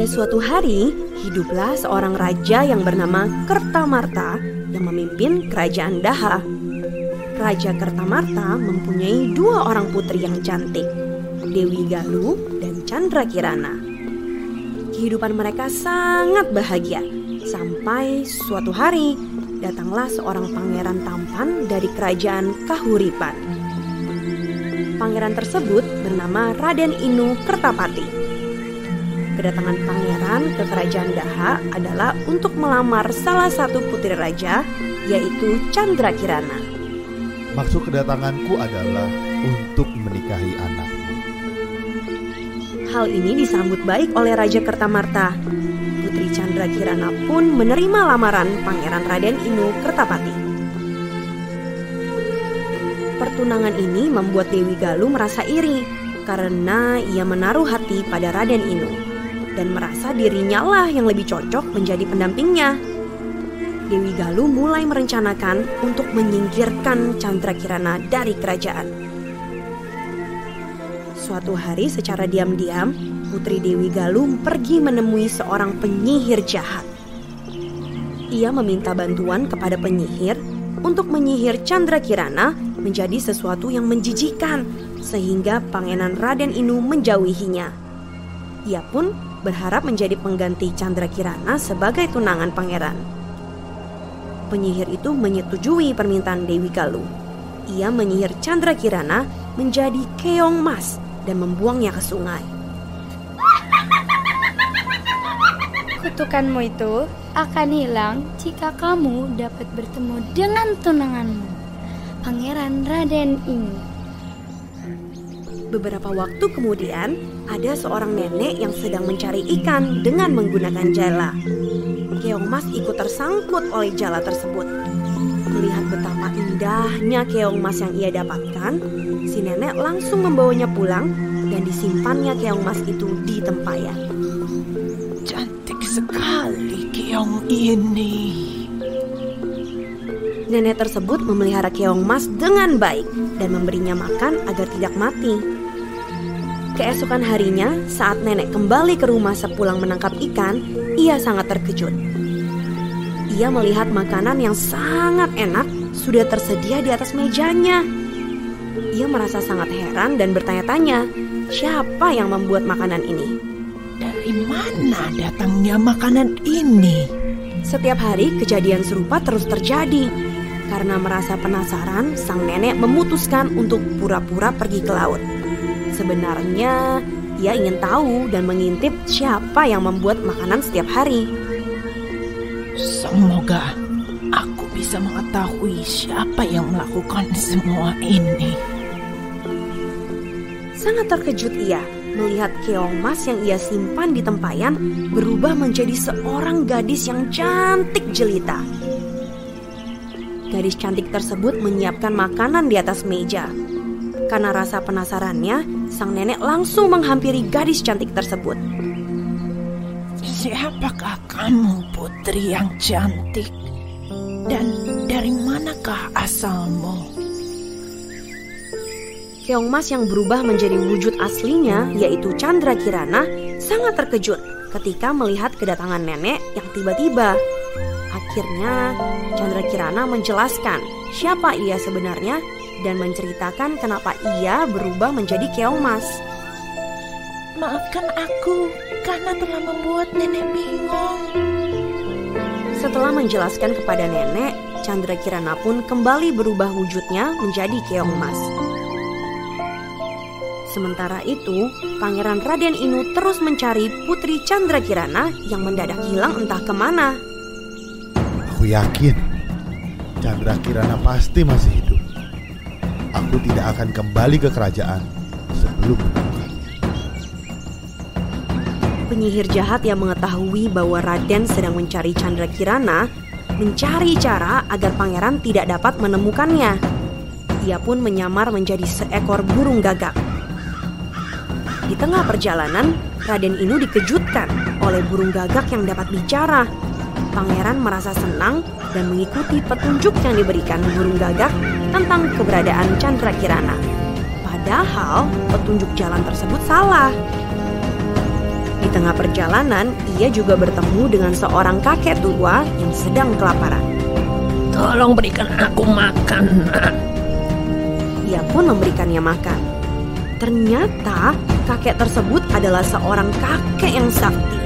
Pada suatu hari, hiduplah seorang raja yang bernama Kertamarta yang memimpin kerajaan Daha. Raja Kertamarta mempunyai dua orang putri yang cantik, Dewi Galuh dan Chandra Kirana. Kehidupan mereka sangat bahagia sampai suatu hari datanglah seorang pangeran tampan dari kerajaan Kahuripan. Pangeran tersebut bernama Raden Inu Kertapati kedatangan pangeran ke kerajaan Daha adalah untuk melamar salah satu putri raja, yaitu Chandra Kirana. Maksud kedatanganku adalah untuk menikahi anakmu. Hal ini disambut baik oleh Raja Kertamarta. Putri Chandra Kirana pun menerima lamaran Pangeran Raden Inu Kertapati. Pertunangan ini membuat Dewi Galuh merasa iri karena ia menaruh hati pada Raden Inu dan merasa dirinya lah yang lebih cocok menjadi pendampingnya. Dewi Galuh mulai merencanakan untuk menyingkirkan Chandra Kirana dari kerajaan. Suatu hari secara diam-diam, Putri Dewi Galuh pergi menemui seorang penyihir jahat. Ia meminta bantuan kepada penyihir untuk menyihir Chandra Kirana menjadi sesuatu yang menjijikan sehingga Pangeran Raden Inu menjauhinya. Ia pun berharap menjadi pengganti Chandra Kirana sebagai tunangan pangeran. Penyihir itu menyetujui permintaan Dewi Galuh. Ia menyihir Chandra Kirana menjadi keong mas dan membuangnya ke sungai. Kutukanmu itu akan hilang jika kamu dapat bertemu dengan tunanganmu, Pangeran Raden ini. Beberapa waktu kemudian, ada seorang nenek yang sedang mencari ikan dengan menggunakan jala. Keong Mas ikut tersangkut oleh jala tersebut. Melihat betapa indahnya keong mas yang ia dapatkan, si nenek langsung membawanya pulang dan disimpannya keong mas itu di tempayan. Cantik sekali keong ini. Nenek tersebut memelihara keong mas dengan baik dan memberinya makan agar tidak mati. Keesokan harinya, saat nenek kembali ke rumah sepulang menangkap ikan, ia sangat terkejut. Ia melihat makanan yang sangat enak sudah tersedia di atas mejanya. Ia merasa sangat heran dan bertanya-tanya, siapa yang membuat makanan ini? Dari mana datangnya makanan ini? Setiap hari kejadian serupa terus terjadi. Karena merasa penasaran, sang nenek memutuskan untuk pura-pura pergi ke laut. Sebenarnya ia ingin tahu dan mengintip siapa yang membuat makanan setiap hari. Semoga aku bisa mengetahui siapa yang melakukan semua ini. Sangat terkejut ia melihat keong mas yang ia simpan di tempayan berubah menjadi seorang gadis yang cantik jelita. Gadis cantik tersebut menyiapkan makanan di atas meja. Karena rasa penasarannya, sang nenek langsung menghampiri gadis cantik tersebut. Siapakah kamu putri yang cantik? Dan dari manakah asalmu? Keong Mas yang berubah menjadi wujud aslinya yaitu Chandra Kirana sangat terkejut ketika melihat kedatangan nenek yang tiba-tiba. Akhirnya Chandra Kirana menjelaskan siapa ia sebenarnya dan menceritakan kenapa ia berubah menjadi keong mas. Maafkan aku karena telah membuat nenek bingung. Setelah menjelaskan kepada nenek, Chandra Kirana pun kembali berubah wujudnya menjadi keong mas. Sementara itu, Pangeran Raden Inu terus mencari Putri Chandra Kirana yang mendadak hilang entah ke mana. Aku yakin Chandra Kirana pasti masih hidup aku tidak akan kembali ke kerajaan sebelum. Penyihir jahat yang mengetahui bahwa Raden sedang mencari Chandra Kirana mencari cara agar pangeran tidak dapat menemukannya. Ia pun menyamar menjadi seekor burung gagak. Di tengah perjalanan, Raden Inu dikejutkan oleh burung gagak yang dapat bicara. Pangeran merasa senang dan mengikuti petunjuk yang diberikan burung gagak tentang keberadaan Chandra Kirana. Padahal petunjuk jalan tersebut salah. Di tengah perjalanan, ia juga bertemu dengan seorang kakek tua yang sedang kelaparan. Tolong berikan aku makan. Ia pun memberikannya makan. Ternyata kakek tersebut adalah seorang kakek yang sakti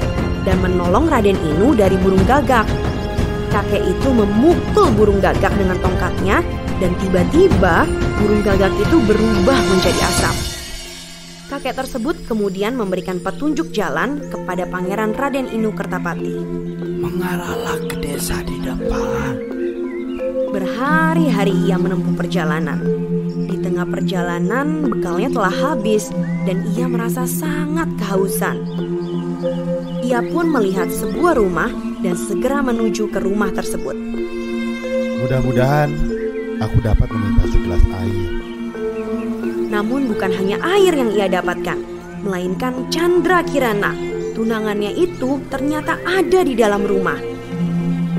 dan menolong Raden Inu dari burung gagak. Kakek itu memukul burung gagak dengan tongkatnya dan tiba-tiba burung gagak itu berubah menjadi asap. Kakek tersebut kemudian memberikan petunjuk jalan kepada Pangeran Raden Inu Kertapati. Mengarahlah ke desa di depan. Berhari-hari ia menempuh perjalanan. Di tengah perjalanan, bekalnya telah habis dan ia merasa sangat kehausan. Ia pun melihat sebuah rumah dan segera menuju ke rumah tersebut. Mudah-mudahan aku dapat meminta segelas air. Namun bukan hanya air yang ia dapatkan, melainkan Chandra Kirana. Tunangannya itu ternyata ada di dalam rumah.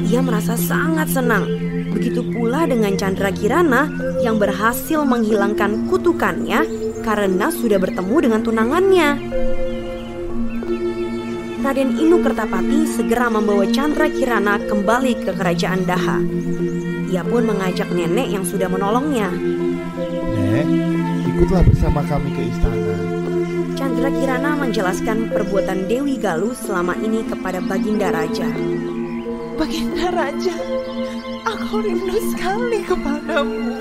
Ia merasa sangat senang. Begitu pula dengan Chandra Kirana yang berhasil menghilangkan kutukannya karena sudah bertemu dengan tunangannya. Raden Inu Kertapati segera membawa Chandra Kirana kembali ke kerajaan Daha. Ia pun mengajak nenek yang sudah menolongnya. Nek, ikutlah bersama kami ke istana. Chandra Kirana menjelaskan perbuatan Dewi Galuh selama ini kepada Baginda Raja. Baginda Raja, aku rindu sekali kepadamu.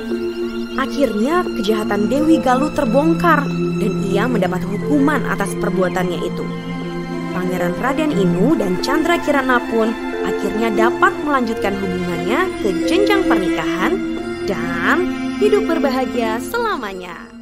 Akhirnya kejahatan Dewi Galuh terbongkar dan ia mendapat hukuman atas perbuatannya itu. Pangeran Raden Inu dan Chandra Kirana pun akhirnya dapat melanjutkan hubungannya ke jenjang pernikahan dan hidup berbahagia selamanya.